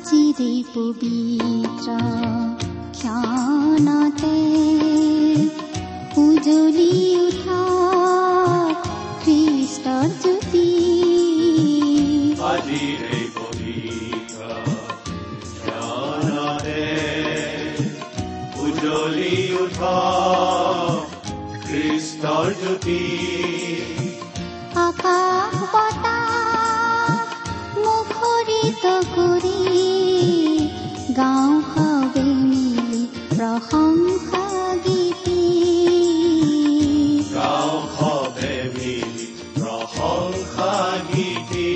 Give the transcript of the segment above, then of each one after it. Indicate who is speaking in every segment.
Speaker 1: আজিৰে পবিত্ৰ ক্ষণতে উজলি উঠা খ্ৰীষ্টৰ জ্যোতি
Speaker 2: উজ্বলি উঠা খ্ৰীষ্টৰ জ্যোতি
Speaker 1: আকাশ বতাহ মুখৰিত কৰি গাঁও সবে মিলি প্ৰশংসা গীতি
Speaker 2: গাঁও সবে মিলি প্ৰশংসা গীতি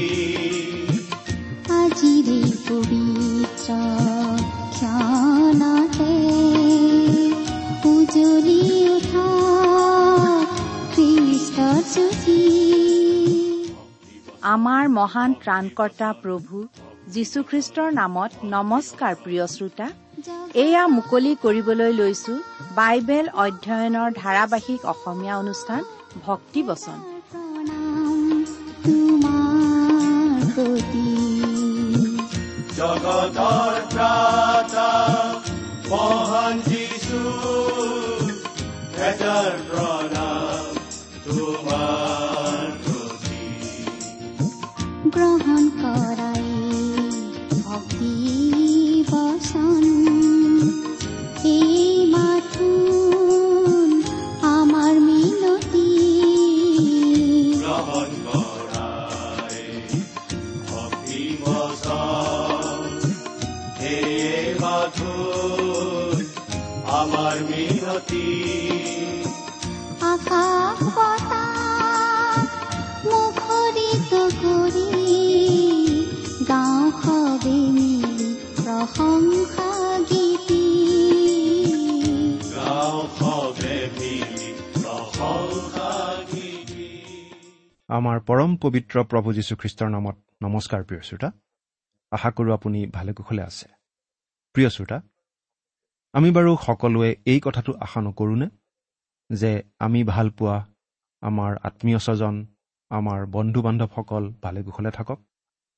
Speaker 1: আজিৰে পবিত্ৰ ক্ষণতে উজলি উঠা
Speaker 3: আমাৰ মহান ত্ৰাণকৰ্তা প্ৰভু যীশুখ্ৰীষ্টৰ নামত নমস্কাৰ প্ৰিয় শ্ৰোতা। এয়া মুকলি কৰিবলৈ লৈছো বাইবেল অধ্যয়নৰ ধাৰাবাহিক অসমীয়া অনুষ্ঠান ভক্তি বচন।
Speaker 1: প্ৰতি
Speaker 2: মহান প্ৰণাম তোমাৰ
Speaker 1: গ্ৰহণ কৰাই
Speaker 2: সবে মিলি প্ৰশংসা গীতি
Speaker 4: আমাৰ পৰম পবিত্ৰ প্ৰভু যীশুখ্ৰীষ্টৰ নামত নমস্কাৰ প্ৰিয় শ্ৰোতা। আশা কৰোঁ আপুনি ভালে কুশলে আছে। প্ৰিয় শ্ৰোতা আমি বাৰু সকলোৱে এই কথাটো আশা নকৰোঁনে যে আমি ভাল পোৱা আমাৰ আত্মীয় স্বজন আমাৰ বন্ধু বান্ধৱসকল ভালে কুশলে থাকক?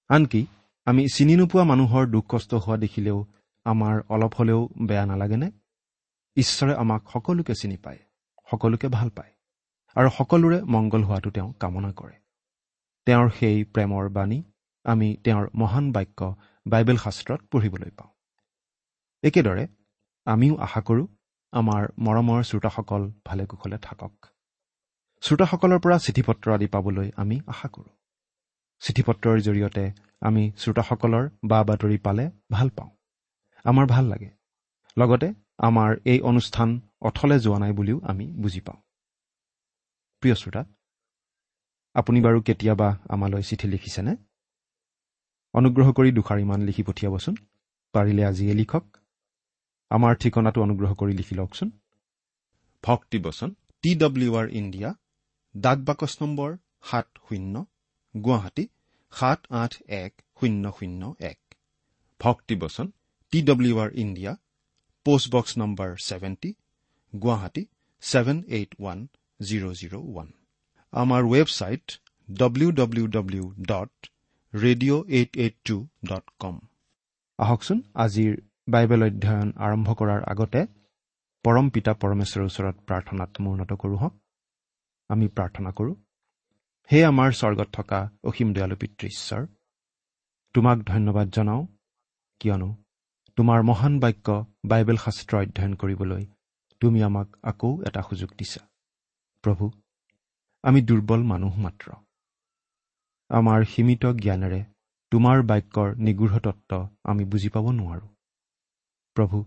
Speaker 4: আনকি আমি চিনি নোপোৱা মানুহৰ দুখ কষ্ট হোৱা দেখিলেও আমাৰ অলপ হ'লেও বেয়া নালাগেনে? ঈশ্বৰে আমাক সকলোকে চিনি পায় সকলোকে ভাল পায় আৰু সকলোৰে মংগল হোৱাটো তেওঁ কামনা কৰে। তেওঁৰ সেই প্ৰেমৰ বাণী আমি তেওঁৰ মহান বাক্য বাইবেল শাস্ত্ৰত পঢ়িবলৈ পাওঁ। একেদৰে আমিও আশা কৰোঁ আমাৰ মৰমৰ শ্ৰোতাসকল ভালে কুশলে থাকক। শ্ৰোতাসকলৰ পৰা চিঠি পত্ৰ আদি পাবলৈ আমি আশা কৰোঁ। চিঠি পত্ৰৰ জৰিয়তে আমি শ্ৰোতাসকলৰ বা বাতৰি পালে ভাল পাওঁ। আমাৰ ভাল লাগে। লগতে আমাৰ এই অনুষ্ঠান অথলে যোৱা নাই বুলিও আমি বুজি পাওঁ। প্ৰিয় শ্ৰোতা আপুনি বাৰু কেতিয়াবা আমালৈ চিঠি লিখিছেনে? অনুগ্ৰহ কৰি দুষাৰিমান লিখি পঠিয়াবচোন। পাৰিলে আজিয়ে লিখক। আমাৰ ঠিকনাটো অনুগ্ৰহ কৰি লিখি লওকচোন। ভক্তিবচন টি ডব্লিউ আৰ ইণ্ডিয়া ডাক বাকচ নম্বৰ সাত শূন্য গুৱাহাটী সাত আঠ এক শূন্য শূন্য এক। ভক্তিবচন T W R India post box number seventy Guwahati seven eight one zero' zero' one. আমাৰ website W W W dot radio' eight eight two dot com আহকচোন আজিৰ বাইবেল অধ্যয়ন আৰম্ভ কৰাৰ আগতে পৰম পিতা পৰমেশ্বৰৰ ওচৰত প্ৰাৰ্থনাত মূৰ্ণত কৰোঁ হওক আমি প্ৰাৰ্থনা কৰোঁ হে আমাৰ স্বৰ্গত থকা অসীম দয়ালু পিতৃ ঈশ্বৰ! তোমাক ধন্যবাদ জনাওঁ। কিয়নো তোমাৰ মহান বাক্য বাইবেল শাস্ত্ৰ অধ্যয়ন কৰিবলৈ তুমি আমাক আকৌ এটা সুযোগ দিছা। প্ৰভু আমি দুৰ্বল মানুহ মাত্ৰ। আমাৰ সীমিত জ্ঞানেৰে তোমাৰ বাক্যৰ নিগূঢ় তত্ত্ব আমি বুজি পাব নোৱাৰোঁ। প্ৰভু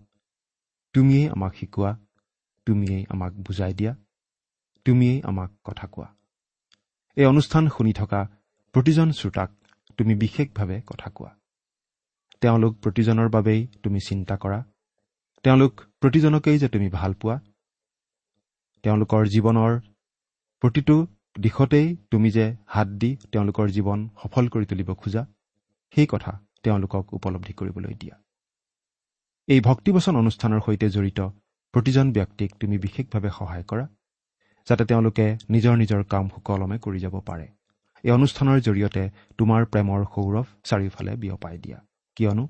Speaker 4: তুমিয়েই আমাক শিকোৱা তুমিয়েই আমাক বুজাই দিয়া তুমিয়েই আমাক কথা কোৱা। এই অনুষ্ঠান শুনি থকা প্ৰতিজন শ্ৰোতাক তুমি বিশেষভাৱে কথা কোৱা। তেওঁলোক প্ৰতিজনৰ বাবেই তুমি চিন্তা কৰা। তেওঁলোক প্ৰতিজনকেই যে তুমি ভাল পোৱা। তেওঁলোকৰ জীৱনৰ প্ৰতিটো দিশতেই তুমি যে হাত দি তেওঁলোকৰ জীৱন সফল কৰি তুলিব খোজা সেই কথা তেওঁলোকক উপলব্ধি কৰিবলৈ দিয়া। এই ভক্তিবচন অনুষ্ঠানৰ সৈতে জড়িত প্ৰতিজন ব্যক্তিক তুমি বিশেষভাৱে সহায় কৰা। যাতে তেওঁলোকে নিজৰ নিজৰ কাম সুকলমে কৰি যাব পাৰে। এই অনুষ্ঠানৰ জৰিয়তে তোমাৰ প্ৰেমৰ সৌৰভ চাৰিওফালে বিয়পাই দিয়া। কিয়নো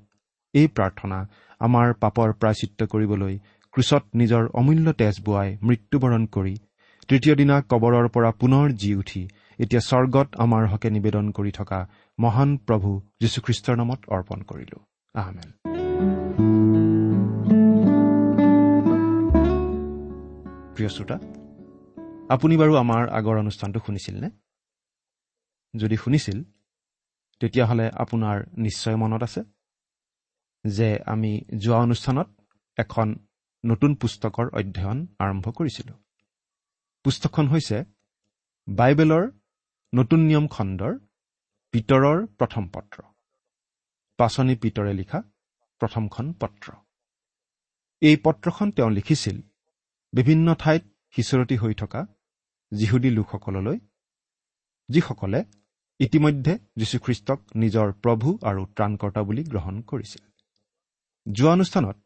Speaker 4: এই প্ৰাৰ্থনা আমাৰ পাপৰ প্ৰায়চিত্ৰ কৰিবলৈ ক্ৰুচত নিজৰ অমূল্য তেজ বোৱাই মৃত্যুবৰণ কৰি তৃতীয় দিনা কবৰৰ পৰা পুনৰ জি উঠি এতিয়া স্বৰ্গত আমাৰ হকে নিবেদন কৰি থকা মহান প্ৰভু যীশুখ্ৰীষ্টৰ নামত অৰ্পণ কৰিলো। আহমেন। প্ৰিয় শ্ৰোতা আপুনি বাৰু আমাৰ আগৰ অনুষ্ঠানটো শুনিছিলনে? যদি শুনিছিল তেতিয়াহ'লে আপোনাৰ নিশ্চয় মনত আছে যে আমি যোৱা অনুষ্ঠানত এখন নতুন পুস্তকৰ অধ্যয়ন আৰম্ভ কৰিছিলোঁ। পুস্তকখন হৈছে বাইবেলৰ নতুন নিয়ম খণ্ডৰ পিতৰৰ প্ৰথম পত্ৰ। পাচনি পিতৰে লিখা প্ৰথমখন পত্ৰ। এই পত্ৰখন তেওঁ লিখিছিল বিভিন্ন ঠাইত সিঁচৰতি হৈ থকা যিহুদী লোকসকললৈ যিসকলে ইতিমধ্যে যীশুখ্ৰীষ্টক নিজৰ প্ৰভু আৰু ত্ৰাণকৰ্তা বুলি গ্ৰহণ কৰিছিল। যোৱা অনুষ্ঠানত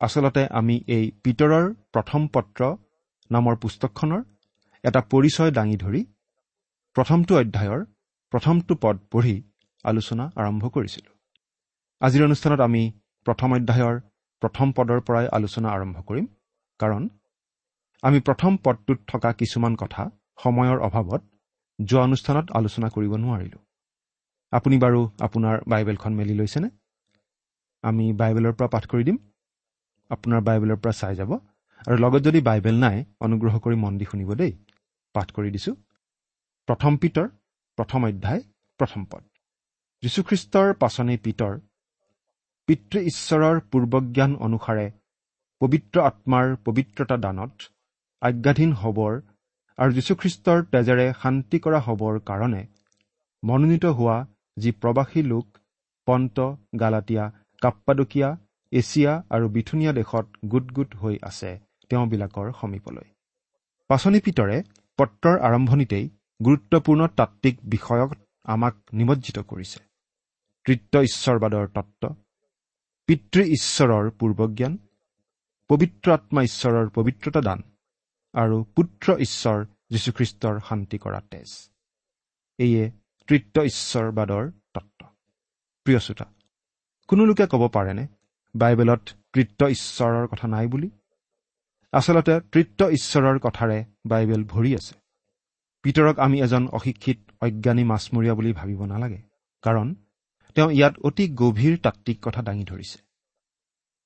Speaker 4: আচলতে আমি এই পিতৰৰ প্ৰথম পত্ৰ নামৰ পুস্তকখনৰ এটা পৰিচয় দাঙি ধৰি প্ৰথমটো অধ্যায়ৰ প্ৰথমটো পদ পঢ়ি আলোচনা আৰম্ভ কৰিছিলোঁ। আজিৰ অনুষ্ঠানত আমি প্ৰথম অধ্যায়ৰ প্ৰথম পদৰ পৰাই আলোচনা আৰম্ভ কৰিম কাৰণ আমি প্ৰথম পদটোত থকা কিছুমান কথা সময়ৰ অভাৱত যোৱা অনুষ্ঠানত আলোচনা কৰিব নোৱাৰিলোঁ। আপুনি বাৰু আপোনাৰ বাইবেলখন মেলি লৈছেনে? আমি বাইবেলৰ পৰা পাঠ কৰি দিম। আপোনাৰ বাইবেলৰ পৰা চাই যাব। আৰু লগত যদি বাইবেল নাই অনুগ্ৰহ কৰি মন দি শুনিব দেই। পাঠ কৰি দিছোঁ। প্ৰথম পিতৰ প্ৰথম অধ্যায় প্ৰথম পদ। যীশুখ্ৰীষ্টৰ পাচনি পিতৰ পিতৃ ঈশ্বৰৰ পূৰ্বজ্ঞান অনুসাৰে পবিত্ৰ আত্মাৰ পবিত্ৰতা দানত আজ্ঞাধীন হবৰ আৰু যীশুখ্ৰীষ্টৰ তেজেৰে শান্তি কৰা হবৰ কাৰণে মনোনীত হোৱা যি প্ৰবাসী লোক পন্ত গালাটীয়া কাপ্পাদকীয়া এছিয়া আৰু বিথুনীয়া দেশত গোট গোট হৈ আছে তেওঁবিলাকৰ সমীপলৈ। পাচনি পিতৰে পত্ৰৰ আৰম্ভণিতেই গুৰুত্বপূৰ্ণ তাত্বিক বিষয়ক আমাক নিমজ্জিত কৰিছে। তৃত্ব ঈশ্বৰবাদৰ তত্ত্ব পিতৃ ঈশ্বৰৰ পূৰ্বজ্ঞান পবিত্ৰ আত্মা ঈশ্বৰৰ পবিত্ৰতা দান। আৰু পুত্ৰ ঈশ্বৰ যীশুখ্ৰীষ্টৰ শান্তি কৰা তেজ। এয়ে তৃত্ব ঈশ্বৰবাদৰ তত্ত্ব। প্ৰিয় শ্ৰোতা কোনো লোকে ক'ব পাৰেনে বাইবেলত তৃত্ব ঈশ্বৰৰ কথা নাই বুলি? আচলতে তৃত্ব ঈশ্বৰৰ কথাৰে বাইবেল ভৰি আছে। পিতৰক আমি এজন অশিক্ষিত অজ্ঞানী মাছমৰীয়া বুলি ভাবিব নালাগে কাৰণ তেওঁ ইয়াত অতি গভীৰ তাত্বিক কথা দাঙি ধৰিছে।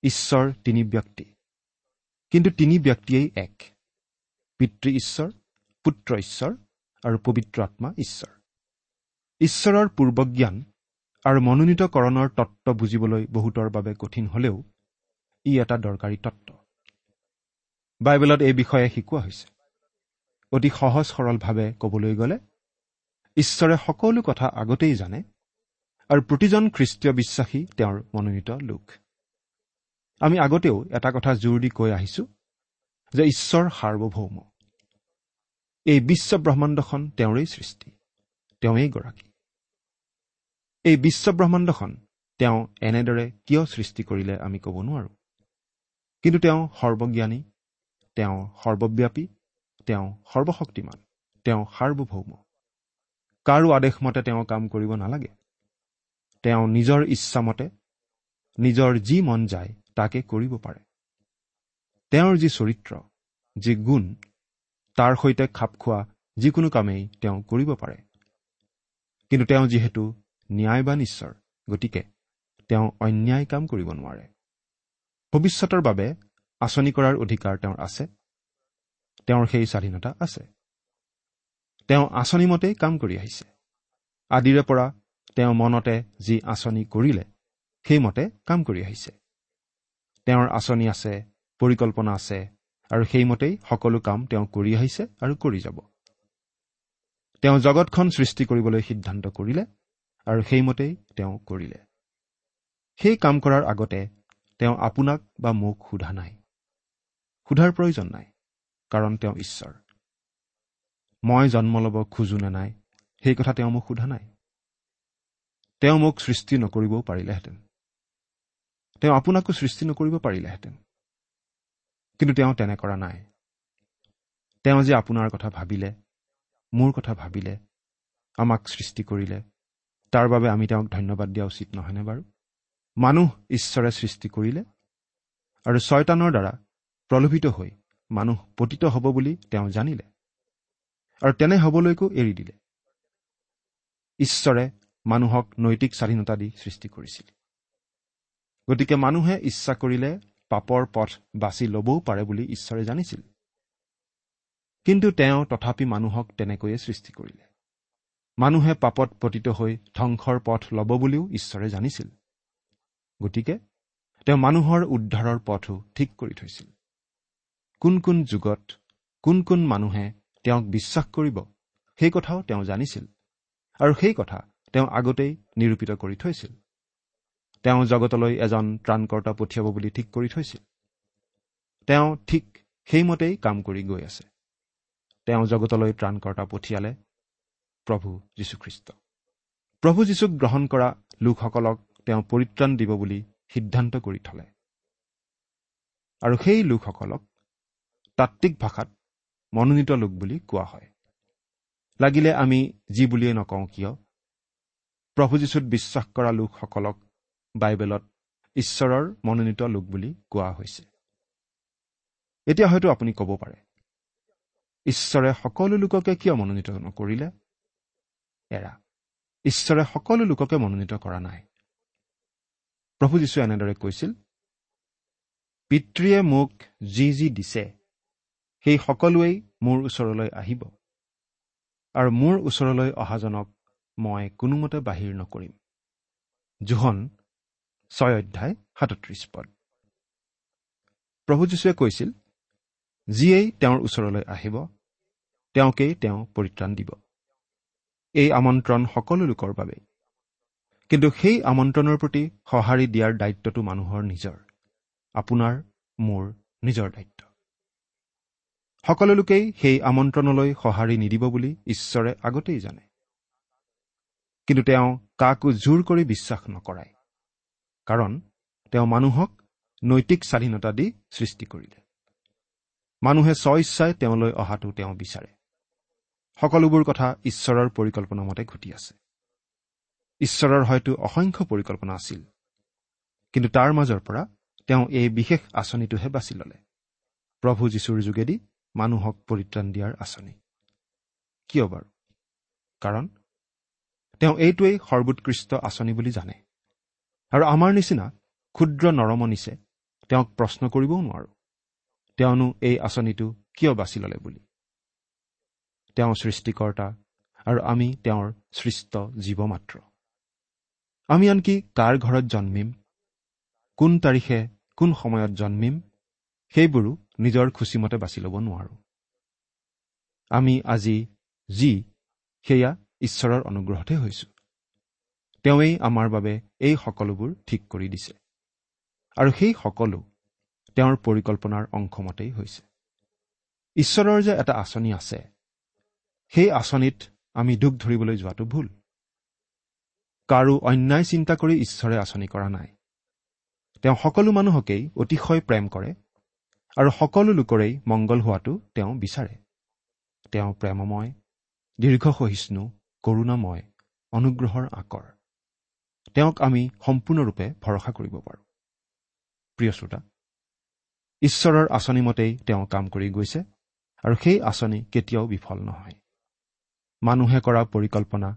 Speaker 4: ঈশ্বৰ তিনি ব্যক্তি কিন্তু তিনি ব্যক্তিয়েই এক। পিতৃ ঈশ্বৰ পুত্ৰ ঈশ্বৰ আৰু পবিত্ৰ আত্মা ঈশ্বৰ। ঈশ্বৰৰ পূৰ্বজ্ঞান আৰু মনোনীতকৰণৰ তত্ত্ব বুজিবলৈ বহুতৰ বাবে কঠিন হলেও ই এটা দৰকাৰী তত্ত্ব। বাইবেলত এই বিষয়ে শিকোৱা হৈছে। অতি সহজ সৰলভাৱে ক'বলৈ গ'লে ঈশ্বৰে সকলো কথা আগতেই জানে আৰু প্ৰতিজন খ্ৰীষ্টীয় বিশ্বাসী তেওঁৰ মনোনীত লোক। আমি আগতেও এটা কথা জোৰ দি কৈ আহিছো যে ঈশ্বৰ সাৰ্বভৌম। এই বিশ্ব ব্ৰহ্মাণ্ডখন তেওঁৰেই সৃষ্টি তেওঁৱেই গৰাকী। এই বিশ্ব ব্ৰহ্মাণ্ডখন তেওঁ এনেদৰে কিয় সৃষ্টি কৰিলে আমি ক'ব নোৱাৰো। কিন্তু তেওঁ সৰ্বজ্ঞানী তেওঁ সৰ্বব্যাপী তেওঁ সৰ্বশক্তিমান তেওঁ সাৰ্বভৌম। কাৰো আদেশমতে তেওঁ কাম কৰিব নালাগে। তেওঁ নিজৰ ইচ্ছামতে নিজৰ যি মন যায় তাকে কৰিব পাৰে। তেওঁৰ যি চৰিত্ৰ যি গুণ তাৰ সৈতে খাপ খোৱা যিকোনো কামেই তেওঁ কৰিব পাৰে। কিন্তু তেওঁ যিহেতু ন্যায়বান ঈশ্বৰ গতিকে তেওঁ অন্যায় কাম কৰিব নোৱাৰে। ভৱিষ্যতৰ বাবে আঁচনি কৰাৰ অধিকাৰ তেওঁৰ আছে। তেওঁৰ সেই স্বাধীনতা আছে। তেওঁ আঁচনিমতেই কাম কৰি আহিছে। আদিৰে পৰা তেওঁ মনতে যি আঁচনি কৰিলে সেইমতে কাম কৰি আহিছে। তেওঁৰ আঁচনি আছে পৰিকল্পনা আছে আৰু সেইমতেই সকলো কাম তেওঁ কৰি আহিছে আৰু কৰি যাব। তেওঁ জগতখন সৃষ্টি কৰিবলৈ সিদ্ধান্ত কৰিলে আৰু সেইমতেই তেওঁ কৰিলে। সেই কাম কৰাৰ আগতে তেওঁ আপোনাক বা মোক সোধা নাই। সোধাৰ প্ৰয়োজন নাই কাৰণ তেওঁ ঈশ্বৰ। মই জন্ম ল'ব খোজো নে নাই সেই কথা তেওঁ মোক সোধা নাই। তেওঁ মোক সৃষ্টি নকৰিবও পাৰিলেহেঁতেন। তেওঁ আপোনাকো সৃষ্টি নকৰিব পাৰিলেহেঁতেন। কিন্তু তেওঁ তেনে কৰা নাই। তেওঁ যে আপোনাৰ কথা ভাবিলে মোৰ কথা ভাবিলে আমাক সৃষ্টি কৰিলে তাৰ বাবে আমি তেওঁক ধন্যবাদ দিয়া উচিত নহয়নে বাৰু? মানুহ ঈশ্বৰে সৃষ্টি কৰিলে আৰু ছয়তানৰ দ্বাৰা প্ৰলোভিত হৈ মানুহ পতিত হ'ব বুলি তেওঁ জানিলে আৰু তেনে হ'বলৈকো এৰি দিলে। ঈশ্বৰে মানুহক নৈতিক স্বাধীনতা দি সৃষ্টি কৰিছিল। গতিকে মানুহে ইচ্ছা কৰিলে পাপৰ পথ বাছি ল'বও পাৰে বুলি ঈশ্বৰে জানিছিল। কিন্তু তেওঁ তথাপি মানুহক তেনেকৈয়ে সৃষ্টি কৰিলে। মানুহে পাপত পতিত হৈ ধ্বংসৰ পথ ল'ব বুলিও ঈশ্বৰে জানিছিল। গতিকে তেওঁ মানুহৰ উদ্ধাৰৰ পথো ঠিক কৰি থৈছিল। কোন কোন যুগত কোন কোন মানুহে তেওঁক বিশ্বাস কৰিব সেই কথাও তেওঁ জানিছিল। আৰু সেই কথা তেওঁ আগতেই নিৰূপিত কৰি থৈছিল। তেওঁ জগতলৈ এজন ত্ৰাণকৰ্তা পঠিয়াব বুলি ঠিক কৰি থৈছিল। তেওঁ ঠিক সেইমতেই কাম কৰি গৈ আছে। তেওঁ জগতলৈ ত্ৰাণকৰ্তা পঠিয়ালে প্ৰভু যীশুখ্ৰীষ্ট। প্ৰভু যীশুক গ্ৰহণ কৰা লোকসকলক তেওঁ পৰিত্ৰাণ দিব বুলি সিদ্ধান্ত কৰি থলে। আৰু সেই লোকসকলক তাত্বিক ভাষাত মনোনীত লোক বুলি কোৱা হয়। লাগিলে আমি যি বুলিয়েই নকওঁ কিয়? প্ৰভু যীশুত বিশ্বাস কৰা লোকসকলক বাইবেলত ঈশ্বৰৰ মনোনীত লোক বুলি কোৱা হৈছে। এতিয়া হয়তো আপুনি ক'ব পাৰে ঈশ্বৰে সকলো লোককে কিয় মনোনীত নকৰিলে? এৰা ঈশ্বৰে সকলো লোককে মনোনীত কৰা নাই। প্ৰভু যীশুৱে এনেদৰে কৈছিল পিতৃয়ে মোক যি যি দিছে সেই সকলোৱেই মোৰ ওচৰলৈ আহিব আৰু মোৰ ওচৰলৈ অহাজনক মই কোনোমতে বাহিৰ নকৰিম। জোহন ছয় অধ্যায় সাতত্ৰিশ পদ। প্ৰভু যীশুৱে কৈছিল যিয়েই তেওঁৰ ওচৰলৈ আহিব তেওঁকেই তেওঁ পৰিত্ৰাণ দিব। এই আমন্ত্ৰণ সকলো লোকৰ বাবেই কিন্তু সেই আমন্ত্ৰণৰ প্ৰতি সঁহাৰি দিয়াৰ দায়িত্বটো মানুহৰ নিজৰ আপোনাৰ মোৰ নিজৰ দায়িত্ব। সকলো লোকেই সেই আমন্ত্ৰণলৈ সঁহাৰি নিদিব বুলি ঈশ্বৰে আগতেই জানে। কিন্তু তেওঁ কাকো জোৰ কৰি বিশ্বাস নকৰায় কাৰণ তেওঁ মানুহক নৈতিক স্বাধীনতা দি সৃষ্টি কৰিলে। মানুহে স্বইচ্ছাই তেওঁলৈ অহাটো তেওঁ বিচাৰে। সকলোবোৰ কথা ঈশ্বৰৰ পৰিকল্পনা মতে ঘটি আছে। ঈশ্বৰৰ হয়তো অসংখ্য পৰিকল্পনা আছিল কিন্তু তাৰ মাজৰ পৰা তেওঁ এই বিশেষ আঁচনিটোহে বাছি ল'লে। প্ৰভু যীশুৰ যোগেদি মানুহক পৰিত্ৰাণ দিয়াৰ আঁচনি। কিয় বাৰু? কাৰণ তেওঁ এইটোৱেই সৰ্বোৎকৃষ্ট আঁচনি বুলি জানে। আৰু আমাৰ নিচিনা ক্ষুদ্ৰ নৰমনিছে তেওঁক প্ৰশ্ন কৰিবও নোৱাৰো। তেওঁনো এই আঁচনিটো কিয় বাছি ল'লে বুলি? তেওঁ সৃষ্টিকৰ্তা আৰু আমি তেওঁৰ সৃষ্ট জীৱ মাত্ৰ আমি আনকি কাৰ ঘৰত জন্মিম কোন তাৰিখে কোন সময়ত জন্মিম সেইবোৰো নিজৰ খুচিমতে বাছি ল'ব নোৱাৰো। আমি আজি যি সেয়া ঈশ্বৰৰ অনুগ্ৰহতহে হৈছো। তেওঁৱেই আমাৰ বাবে এই সকলোবোৰ ঠিক কৰি দিছে। আৰু সেই সকলো তেওঁৰ পৰিকল্পনাৰ অংশমতেই হৈছে। ঈশ্বৰৰ যে এটা আঁচনি আছে সেই আঁচনিত আমি দুখ ধৰিবলৈ যোৱাটো ভুল। কাৰো অন্যায় চিন্তা কৰি ঈশ্বৰে আঁচনি কৰা নাই। তেওঁ সকলো মানুহকেই অতিশয় প্ৰেম কৰে আৰু সকলো লোকৰেই মংগল হোৱাটো তেওঁ বিচাৰে। তেওঁ প্ৰেমময় দীৰ্ঘ সহিষ্ণু কৰোণাময় অনুগ্ৰহৰ আকৰ। তেওঁক আমি সম্পূৰ্ণৰূপে ভৰসা কৰিব পাৰোঁ। প্ৰিয় শ্ৰোতা ঈশ্বৰৰ আঁচনিমতেই তেওঁ কাম কৰি গৈছে আৰু সেই আঁচনি কেতিয়াও বিফল নহয়। মানুহে কৰা পৰিকল্পনা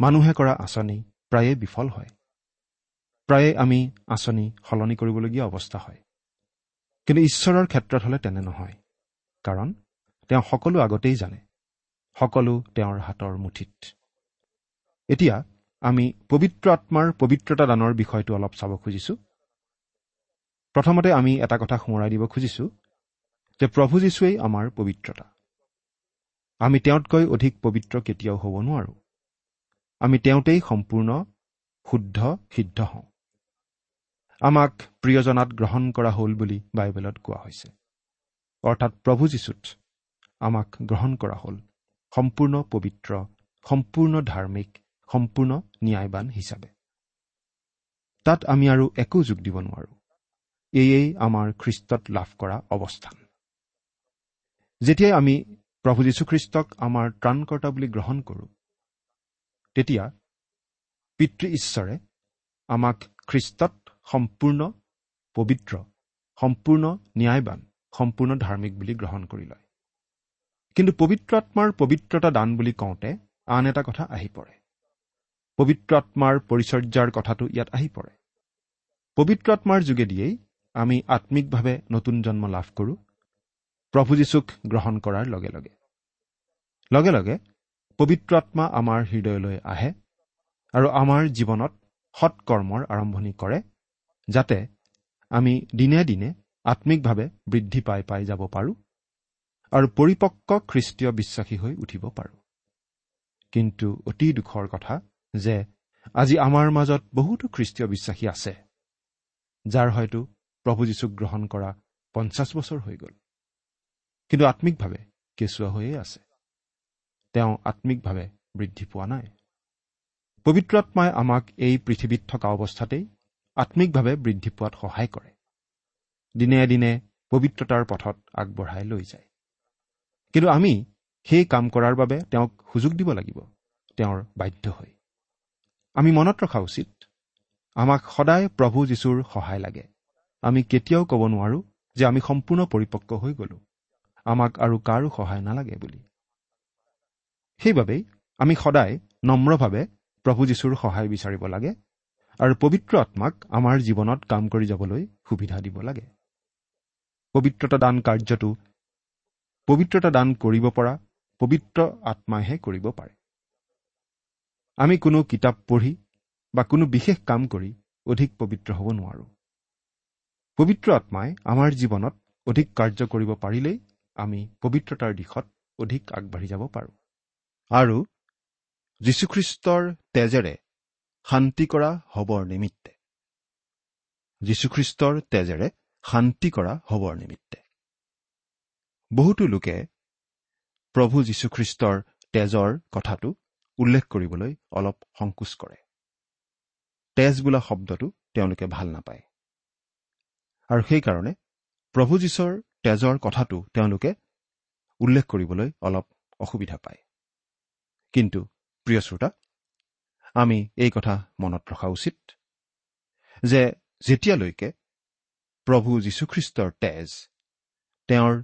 Speaker 4: মানুহে কৰা আঁচনি প্ৰায়ে বিফল হয়। প্ৰায়ে আমি আঁচনি সলনি কৰিবলগীয়া অৱস্থা হয়। কিন্তু ঈশ্বৰৰ ক্ষেত্ৰত হ'লে তেনে নহয় কাৰণ তেওঁ সকলো আগতেই জানে সকলো তেওঁৰ হাতৰ মুঠিত। এতিয়া আমি পবিত্ৰ আত্মাৰ পবিত্ৰতা দানৰ বিষয়টো অলপ চাব খুজিছো। প্ৰথমতে আমি এটা কথা সোঁৱৰাই দিব খুজিছো যে প্ৰভু যীশুৱেই আমাৰ পবিত্ৰতা। আমি তেওঁতকৈ অধিক পবিত্ৰ কেতিয়াও হ'ব নোৱাৰো। আমি তেওঁতেই সম্পূৰ্ণ শুদ্ধ সিদ্ধ হওঁ। আমাক প্ৰিয়জনাত গ্ৰহণ কৰা হ'ল বুলি বাইবেলত কোৱা হৈছে। অৰ্থাৎ প্ৰভু যীশুত আমাক গ্ৰহণ কৰা হ'ল। সম্পূৰ্ণ পবিত্ৰ সম্পূৰ্ণ ধাৰ্মিক সম্পূৰ্ণ ন্যায়বান হিচাপে। তাত আমি আৰু একো যোগ দিব নোৱাৰো। এয়েই আমাৰ খ্ৰীষ্টত লাভ কৰা অৱস্থান। যেতিয়াই আমি প্ৰভু যীশুখ্ৰীষ্টক আমাৰ ত্ৰাণকৰ্তা বুলি গ্ৰহণ কৰোঁ তেতিয়া পিতৃ ঈশ্বৰে আমাক খ্ৰীষ্টত সম্পূৰ্ণ পবিত্ৰ সম্পূৰ্ণ ন্যায়বান সম্পূৰ্ণ ধাৰ্মিক বুলি গ্ৰহণ কৰি লয়। কিন্তু পবিত্ৰ আত্মাৰ পবিত্ৰতা দান বুলি কওঁতে আন এটা কথা আহি পৰে। পবিত্ৰ আত্মাৰ পৰিচৰ্যাৰ কথাটো ইয়াত আহি পৰে। পবিত্ৰ আত্মাৰ যোগেদিয়েই আমি আত্মিকভাৱে নতুন জন্ম লাভ কৰোঁ প্ৰভু যীশুক গ্ৰহণ কৰাৰ লগে লগে। লগে লগে পবিত্ৰ আত্মা আমাৰ হৃদয়লৈ আহে আৰু আমাৰ জীৱনত সৎকৰ্মৰ আৰম্ভণি কৰে যাতে আমি দিনে দিনে আত্মিকভাৱে বৃদ্ধি পাই পাই যাব পাৰোঁ আৰু পৰিপক্ক খ্ৰীষ্টীয় বিশ্বাসী হৈ উঠিব পাৰোঁ। কিন্তু অতি দুখৰ কথা যে আজি আমাৰ মাজত বহুতো খ্ৰীষ্টীয় বিশ্বাসী আছে যাৰ হয়তো প্ৰভু যীশুক গ্ৰহণ কৰা পঞ্চাছ বছৰ হৈ গ'ল। কিন্তু আত্মিকভাৱে কেঁচুৱা হৈয়ে আছে। তেওঁ আত্মিকভাৱে বৃদ্ধি পোৱা নাই। পবিত্ৰ আত্মাই আমাক এই পৃথিৱীত থকা অৱস্থাতেই আত্মিকভাৱে বৃদ্ধি পোৱাত সহায় কৰে। দিনে দিনে পবিত্ৰতাৰ পথত আগবঢ়াই লৈ যায়। কিন্তু আমি সেই কাম কৰাৰ বাবে তেওঁক সুযোগ দিব লাগিব। তেওঁৰ বাধ্য হৈ। আমি মনত ৰখা উচিত। আমাক সদায় প্ৰভু যীশুৰ সহায় লাগে। আমি কেতিয়াও ক'ব নোৱাৰোঁ যে আমি সম্পূৰ্ণ পৰিপক্ক হৈ গ'লো। আমাক আৰু কাৰো সহায় নালাগে বুলি। সেইবাবেই আমি সদায় নম্ৰভাৱে প্ৰভু যীশুৰ সহায় বিচাৰিব লাগে আৰু পবিত্ৰ আত্মাক আমাৰ জীৱনত কাম কৰি যাবলৈ সুবিধা দিব লাগে। পবিত্ৰতা দান কাৰ্যটো পবিত্ৰতা দান কৰিব পৰা পবিত্ৰ আত্মাইহে কৰিব পাৰে। আমি কোনো কিতাপ পঢ়ি বা কোনো বিশেষ কাম কৰি অধিক পবিত্ৰ হ'ব নোৱাৰোঁ। পবিত্ৰ আত্মাই আমাৰ জীৱনত অধিক কাৰ্য কৰিব পাৰিলেই আমি পবিত্ৰতাৰ দিশত অধিক আগবাঢ়ি যাব পাৰোঁ। আৰু যীশুখ্ৰীষ্টৰ তেজেৰে শান্তি কৰা হবৰ নিমিত্তে। যীশুখ্ৰীষ্টৰ তেজেৰে শান্তি কৰা হবৰ নিমিত্তে। বহুতো লোকে প্ৰভু যীশুখ্ৰীষ্টৰ তেজৰ কথাটো উল্লেখ কৰিবলৈ অলপ সংকোচ কৰে। তেজ বোলা শব্দটো তেওঁলোকে ভাল নাপায়। আৰু সেইকাৰণে প্ৰভু যীশুৰ তেজৰ কথাটো তেওঁলোকে উল্লেখ কৰিবলৈ অলপ অসুবিধা পায়। কিন্তু প্ৰিয় শ্ৰোতা আমি এই কথা মনত ৰখা উচিত যে যেতিয়ালৈকে প্ৰভু যীশুখ্ৰীষ্টৰ তেজ তেওঁৰ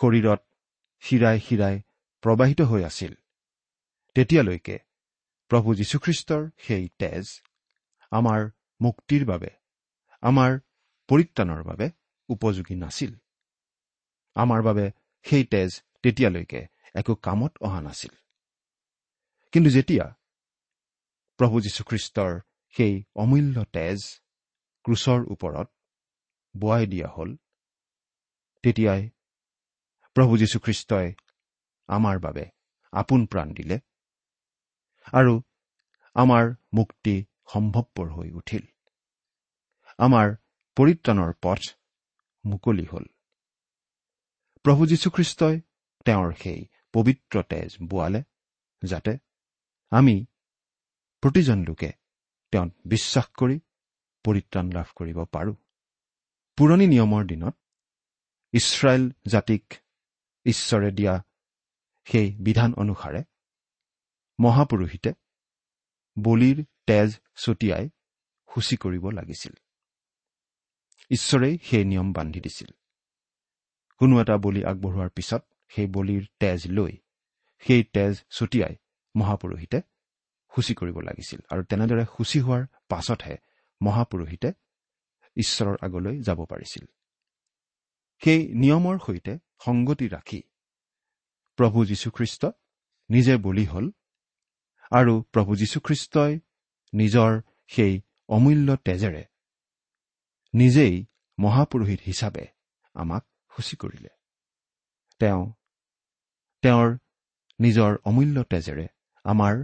Speaker 4: শৰীৰত শিৰাই শিৰাই প্ৰবাহিত হৈ আছিল তেতিয়ালৈকে প্ৰভু যীশুখ্ৰীষ্টৰ সেই তেজ আমাৰ মুক্তিৰ বাবে আমাৰ পৰিত্ৰাণৰ বাবে উপযোগী নাছিল। আমাৰ বাবে সেই তেজ তেতিয়ালৈকে একো কামত অহা নাছিল। কিন্তু যেতিয়া প্ৰভু যীশুখ্ৰীষ্টৰ সেই অমূল্য তেজ ক্ৰুচৰ ওপৰত বোৱাই দিয়া হ'ল তেতিয়াই প্ৰভু যীশুখ্ৰীষ্টই আমাৰ বাবে আপোন প্ৰাণ দিলে। আৰু আমাৰ মুক্তি সম্ভৱপৰ হৈ উঠিল। আমাৰ পৰিত্ৰাণৰ পথ মুকলি হ'ল। প্ৰভু যীশুখ্ৰীষ্টই তেওঁৰ সেই পবিত্ৰ তেজ বোৱালে যাতে আমি প্ৰতিজন লোকে তেওঁত বিশ্বাস কৰি পৰিত্ৰাণ লাভ কৰিব পাৰোঁ। পুৰণি নিয়মৰ দিনত ইছৰাইল জাতিক ঈশ্বৰে দিয়া সেই বিধান অনুসাৰে মহাপুৰোহিতে বলিৰ তেজ ছটিয়াই সূচী কৰিব লাগিছিল। ঈশ্বৰেই সেই নিয়ম বান্ধি দিছিল। কোনো এটা বলি আগবঢ়োৱাৰ পিছত সেই বলিৰ তেজ লৈ সেই তেজ ছটিয়াই মহাপুৰোহিতে সূচী কৰিব লাগিছিল আৰু তেনেদৰে সূচী হোৱাৰ পাছতহে মহাপুৰোহিতে ঈশ্বৰৰ আগলৈ যাব পাৰিছিল। সেই নিয়মৰ সৈতে সংগতি ৰাখি প্ৰভু যীশুখ্ৰীষ্ট নিজে বলি হ'ল আৰু প্ৰভু যীশুখ্ৰীষ্টই নিজৰ সেই অমূল্য তেজেৰে নিজেই মহাপুৰোহিত হিচাপে আমাক সূচী কৰিলে। তেওঁ তেওঁৰ নিজৰ অমূল্য তেজেৰে আমাৰ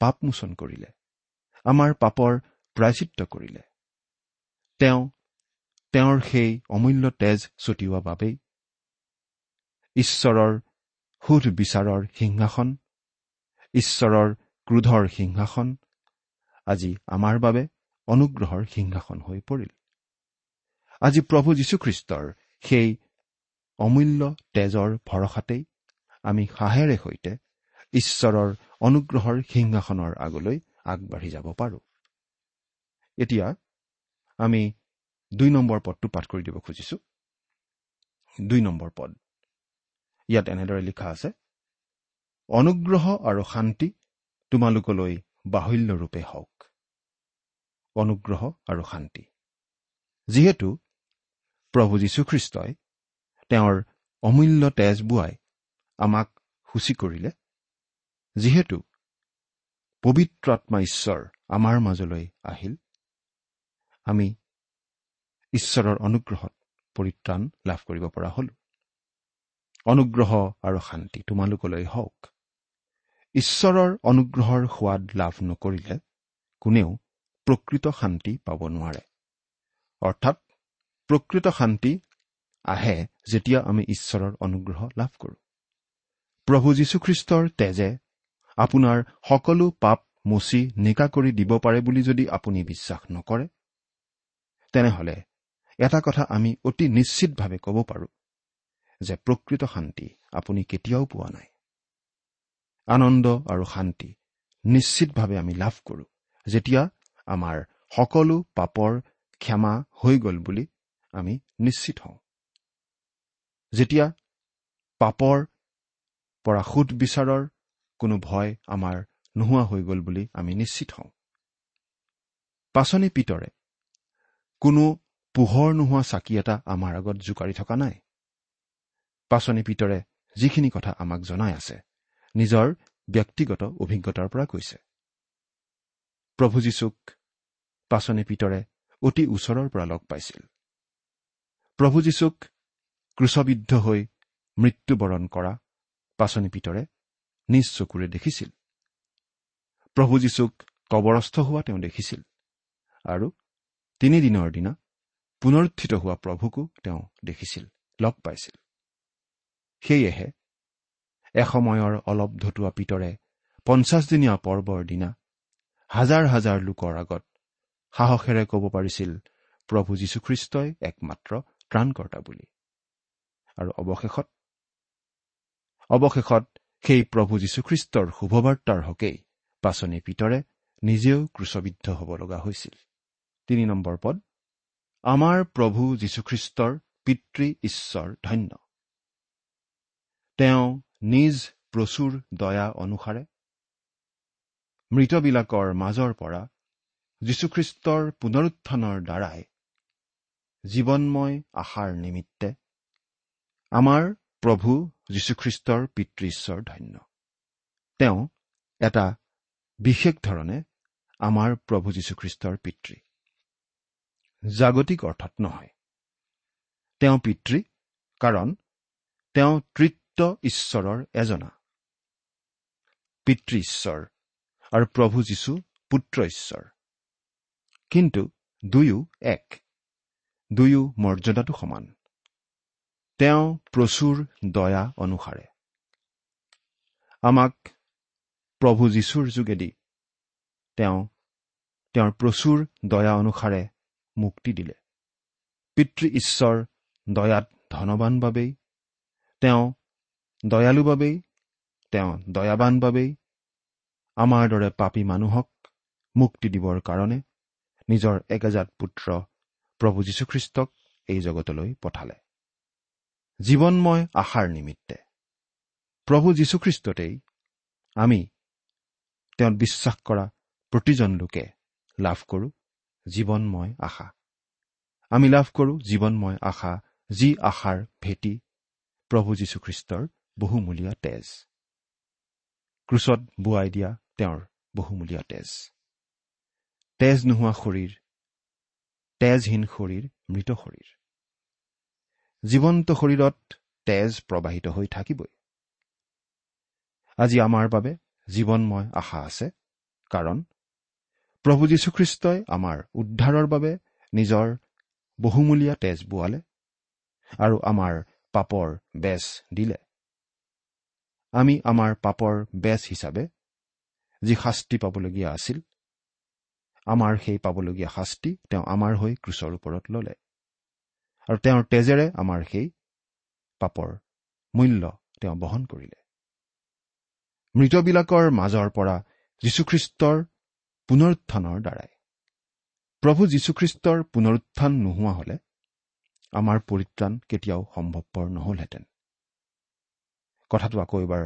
Speaker 4: পাপমোচন কৰিলে আমাৰ পাপৰ প্ৰায়চিত্ৰ কৰিলে। তেওঁ তেওঁৰ সেই অমূল্য তেজ ছটিওৱা বাবেই ঈশ্বৰৰ সুধ বিচাৰৰ সিংহাসন ঈশ্বৰৰ ক্ৰোধৰ সিংহাসন। আজি আমাৰ বাবে অনুগ্ৰহৰ সিংহাসন হৈ পৰিল। আজি প্ৰভু যীশুখ্ৰীষ্টৰ সেই অমূল্য তেজৰ ভৰসাতেই আমি সাহেৰে সৈতে ঈশ্বৰৰ অনুগ্ৰহৰ সিংহাসনৰ আগলৈ আগবাঢ়ি যাব পাৰোঁ। এতিয়া আমি দুই নম্বৰ পদটো পাঠ কৰি দিব খুজিছো। দুই নম্বৰ পদ। ইয়াত এনেদৰে লিখা আছে অনুগ্ৰহ আৰু শান্তি তোমালোকলৈ বাহুল্যৰূপে হওক। অনুগ্ৰহ আৰু শান্তি। যিহেতু প্ৰভু যীশুখ্ৰীষ্টই তেওঁৰ অমূল্য তেজ বোৱাই আমাক সূচী কৰিলে যিহেতু পবিত্ৰ আত্মা ঈশ্বৰ আমাৰ মাজলৈ আহিল আমি ঈশ্বৰৰ অনুগ্ৰহত পৰিত্ৰাণ লাভ কৰিব পৰা হলো। অনুগ্ৰহ আৰু শান্তি তোমালোকলৈ হওক। ঈশ্বৰৰ অনুগ্ৰহৰ সোৱাদ লাভ নকৰিলে কোনেও প্ৰকৃত শান্তি পাব নোৱাৰে। অৰ্থাৎ প্ৰকৃত শান্তি আহে যেতিয়া আমি ঈশ্বৰৰ অনুগ্ৰহ লাভ কৰোঁ। প্ৰভু যীশুখ্ৰীষ্টৰ তেজে আপোনাৰ সকলো পাপ মচি নিকা কৰি দিব পাৰে বুলি যদি আপুনি বিশ্বাস নকৰে তেনেহলে এটা কথা আমি অতি নিশ্চিতভাৱে ক'ব পাৰোঁ যে প্ৰকৃত শান্তি আপুনি কেতিয়াও পোৱা নাই। আনন্দ আৰু শান্তি নিশ্চিতভাৱে আমি লাভ কৰোঁ। যেতিয়া আমাৰ সকলো পাপৰ ক্ষমা হৈ গ'ল বুলি আমি নিশ্চিত হওঁ। যেতিয়া পাপৰ পৰা সুদ বিচাৰৰ কোনো ভয় আমাৰ নোহোৱা হৈ গ'ল বুলি আমি নিশ্চিত হওঁ। পাচনি পিতৰে কোনো পোহৰ নোহোৱা চাকি এটা আমাৰ আগত জোকাৰি থকা নাই। পাচনি পিতৰে যিখিনি কথা আমাক জনাই আছে নিজৰ ব্যক্তিগত অভিজ্ঞতাৰ পৰা কৈছে। প্ৰভু যীশুক পাচনি পিতৰে অতি ওচৰৰ পৰা লগ পাইছিল। প্ৰভু যীশুক ক্ৰুচবিদ্ধ হৈ মৃত্যুবৰণ কৰা পাচনি পিতৰে নিজ চকুৰে দেখিছিল। প্ৰভু যীশুক কবৰস্থ হোৱা তেওঁ দেখিছিল আৰু তিনিদিনৰ দিনা পুনৰুত্থিত হোৱা প্ৰভুকো তেওঁ দেখিছিল লগ পাইছিল। সেয়েহে এসময়ৰ অলপ ধতুৱা পিতৰে পঞ্চাছদিনীয়া পৰ্বৰ দিনা হাজাৰ হাজাৰ লোকৰ আগত সাহসেৰে ক'ব পাৰিছিল প্ৰভু যীশুখ্ৰীষ্টই একমাত্ৰ ত্ৰাণকৰ্তা বুলি। আৰু অৱশেষত অৱশেষত সেই প্ৰভু যীশুখ্ৰীষ্টৰ শুভবাৰ্তাৰ হকেই পাচনি পিতৰে নিজেও ক্ৰুচবিদ্ধ হ'ব লগা হৈছিল। তিনি নম্বৰ পদ আমাৰ প্ৰভু যীশুখ্ৰীষ্টৰ পিতৃ ঈশ্বৰ ধন্য। তেওঁ নিজ প্ৰচুৰ দয়া অনুসাৰে মৃতবিলাকৰ মাজৰ পৰা যীশুখ্ৰীষ্টৰ পুনৰুত্থানৰ দ্বাৰাই জীৱনময় আশাৰ নিমিত্তে আমাৰ প্ৰভু যীশুখ্ৰীষ্টৰ পিতৃ ঈশ্বৰ ধন্য। তেওঁ এটা বিশেষ ধৰণে আমাৰ প্ৰভু যীশুখ্ৰীষ্টৰ পিতৃ। জাগতিক অৰ্থত নহয়। তেওঁ পিতৃ কাৰণ তেওঁ তৃত্ব ঈশ্বৰৰ এজনা। পিতৃ ঈশ্বৰ আৰু প্ৰভু যীশু পুত্ৰ ঈশ্বৰ। কিন্তু দুয়ো এক। দুয়ো মৰ্যাদাটো সমান। তেওঁ প্ৰচুৰ দয়া অনুসাৰে। আমাক প্ৰভু যীশুৰ যোগেদি তেওঁ তেওঁৰ প্ৰচুৰ দয়া অনুসাৰে মুক্তি দিলে। পিতৃ ঈশ্বৰ দয়াত ধনবান বাবেই তেওঁ দয়ালু বাবেই তেওঁ দয়াবান বাবেই আমাৰ দৰে পাপী মানুহক মুক্তি দিবৰ কাৰণে নিজৰ একেজাত পুত্ৰ প্ৰভু যীশুখ্ৰীষ্টক এই জগতলৈ পঠালে। জীৱনময় আশাৰ নিমিত্তে প্ৰভু যীশুখ্ৰীষ্টতেই আমি তেওঁত বিশ্বাস কৰা প্ৰতিজন লোকে লাভ কৰোঁ জীৱনময় আশা। আমি লাভ কৰোঁ জীৱনময় আশা যি আশাৰ ভেটি প্ৰভু যীশুখ্ৰীষ্টৰ বহুমূলীয়া তেজ। ক্ৰুচত বোৱাই দিয়া তেওঁৰ বহুমূলীয়া তেজ। তেজ নোহোৱা শৰীৰ তেজহীন শৰীৰ মৃত শৰীৰ। জীৱন্ত শৰীৰত তেজ প্ৰবাহিত হৈ থাকিবই। আজি আমাৰ বাবে জীৱনময় আশা আছে কাৰণ প্ৰভু যীশুখ্ৰীষ্টই আমাৰ উদ্ধাৰৰ বাবে নিজৰ বহুমূলীয়া তেজ বোৱালে আৰু আমাৰ পাপৰ বেচ দিলে। আমি আমাৰ পাপৰ বেচ হিচাপে যি শাস্তি পাবলগীয়া আছিল আমাৰ সেই পাবলগীয়া শাস্তি তেওঁ আমাৰ হৈ ক্ৰুচৰ ওপৰত ললে। আৰু তেওঁৰ তেজেৰে আমাৰ সেই পাপৰ মূল্য তেওঁ বহন কৰিলে। মৃতবিলাকৰ মাজৰ পৰা যীশুখ্ৰীষ্টৰ পুনৰুত্থানৰ দ্বাৰাই। প্ৰভু যীশুখ্ৰীষ্টৰ পুনৰুত্থান নোহোৱা হলে আমাৰ পৰিত্ৰাণ কেতিয়াও সম্ভৱপৰ নহলহেঁতেন। কথাটো আকৌ এবাৰ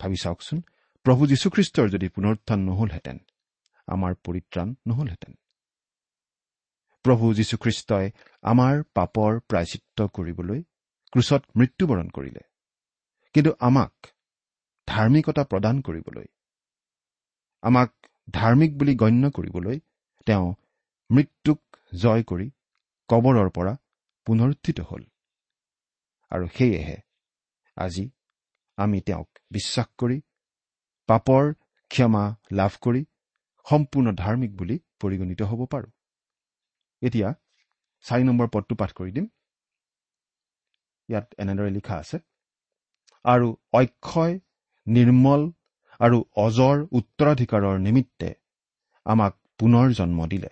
Speaker 4: ভাবি চাওকচোন। প্ৰভু যীশুখ্ৰীষ্টৰ যদি পুনৰুত্থান নহলহেঁতেন আমাৰ পৰিত্ৰাণ নহলহেঁতেন। প্ৰভু যীশুখ্ৰীষ্টই আমাৰ পাপৰ প্ৰায়চিত্ৰ কৰিবলৈ ক্ৰুচত মৃত্যুবৰণ কৰিলে। কিন্তু আমাক ধাৰ্মিকতা প্ৰদান কৰিবলৈ আমাক ধাৰ্মিক বুলি গণ্য কৰিবলৈ তেওঁ মৃত্যুক জয় কৰি কবৰৰ পৰা পুনৰুত্থিত হ'ল। আৰু সেয়েহে আজি আমি তেওঁক বিশ্বাস কৰি পাপৰ ক্ষমা লাভ কৰি সম্পূৰ্ণ ধাৰ্মিক বুলি পৰিগণিত হ'ব পাৰোঁ। এতিয়া চাৰি নম্বৰ পদটো পাঠ কৰি দিম। ইয়াত এনেদৰে লিখা আছে আৰু অক্ষয় নিৰ্মল আৰু অজৰ উত্তৰাধিকাৰৰ নিমিত্তে আমাক পুনৰ জন্ম দিলে।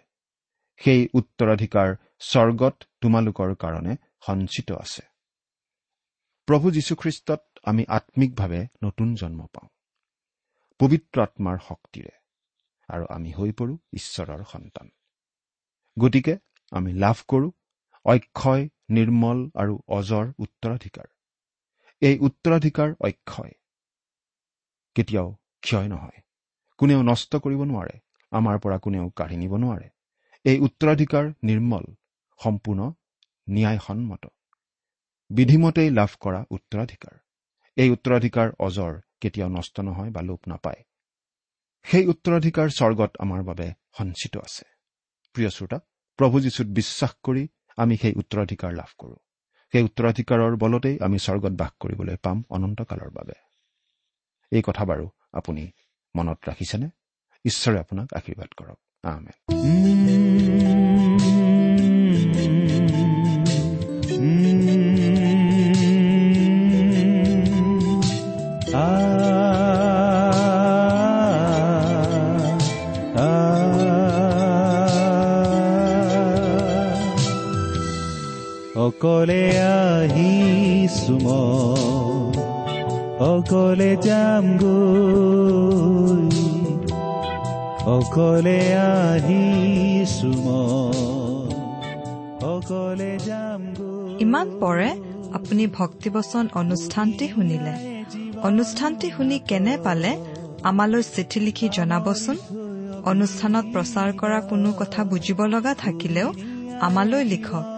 Speaker 4: সেই উত্তৰাধিকাৰ স্বৰ্গত তোমালোকৰ কাৰণে সঞ্চিত আছে। প্ৰভু যীশুখ্ৰীষ্টত আমি আত্মিকভাৱে নতুন জন্ম পাওঁ। পবিত্ৰ আত্মাৰ শক্তিৰে আৰু আমি হৈ পৰোঁ ঈশ্বৰৰ সন্তান। গতিকে আমি লাভ কৰোঁ অক্ষয় নিৰ্মল আৰু অজৰ উত্তৰাধিকাৰ। এই উত্তৰাধিকাৰ অক্ষয়। কেতিয়াও ক্ষয় নহয়। কোনেও নষ্ট কৰিব নোৱাৰে। আমাৰ পৰা কোনেও কাঢ়ি নিব নোৱাৰে। এই উত্তৰাধিকাৰ নিৰ্মল সম্পূৰ্ণ ন্যায়সন্মত। বিধিমতেই লাভ কৰা উত্তৰাধিকাৰ। এই উত্তৰাধিকাৰ অজৰ কেতিয়াও নষ্ট নহয় বা লোপ নাপায়। সেই উত্তৰাধিকাৰ স্বৰ্গত আমাৰ বাবে সঞ্চিত আছে। প্ৰিয় শ্ৰোতা প্ৰভু যীশুত বিশ্বাস কৰি আমি সেই উত্তৰাধিকাৰ লাভ কৰোঁ। সেই উত্তৰাধিকাৰৰ বলতেই আমি স্বৰ্গত বাস কৰিবলৈ পাম অনন্তকালৰ বাবে। এই কথা বাৰু আপুনি মনত ৰাখিছেনে? ঈশ্বৰে আপোনাক আশীৰ্বাদ কৰক। আমেন।
Speaker 5: অকলে আহিছো মই অকলে যাম গৈ অকলে আহিছো মই অকলে যাম
Speaker 6: ইমান পৰে আপুনি ভক্তিবচন অনুষ্ঠানটি শুনিলে। অনুষ্ঠানটি শুনি কেনে পালে? আমালৈ চিঠি লিখি জনাবচোন। অনুষ্ঠানত প্ৰচাৰ কৰা কোনো কথা বুজিব লগা থাকিলেও আমালৈ লিখক।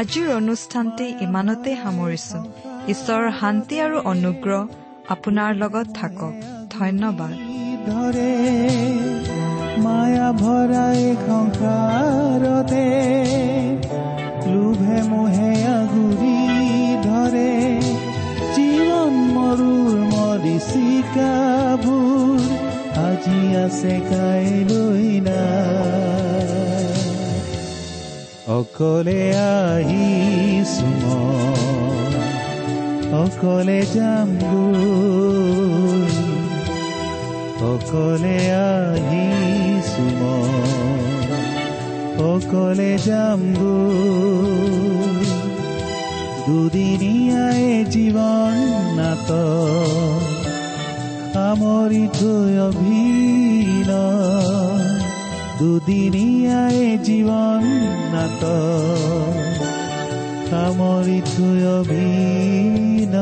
Speaker 6: আজিৰ অনুষ্ঠানটি ইমানতে সামৰিছো ঈশ্বৰৰ শান্তি আৰু অনুগ্ৰহ আপোনাৰ লগত থাকক ধন্যবাদ
Speaker 5: মায়া ভৰাই সংসাৰতে লোভে মোহে আগুৰি ধৰে জীৱন মৰুৰ মৰিচিকাবোৰ আজি আছে কাইলৈ নাই অকলে আহিছো মই। অকলে যামগৈ অকলে আহিছো মই। অকলে যাম গৈ। দুদিনীয়াই জীৱন নাট সামৰি থৈ অভিন দুদিনীয়াই জীৱন নাট সামৰি থৈ অভিন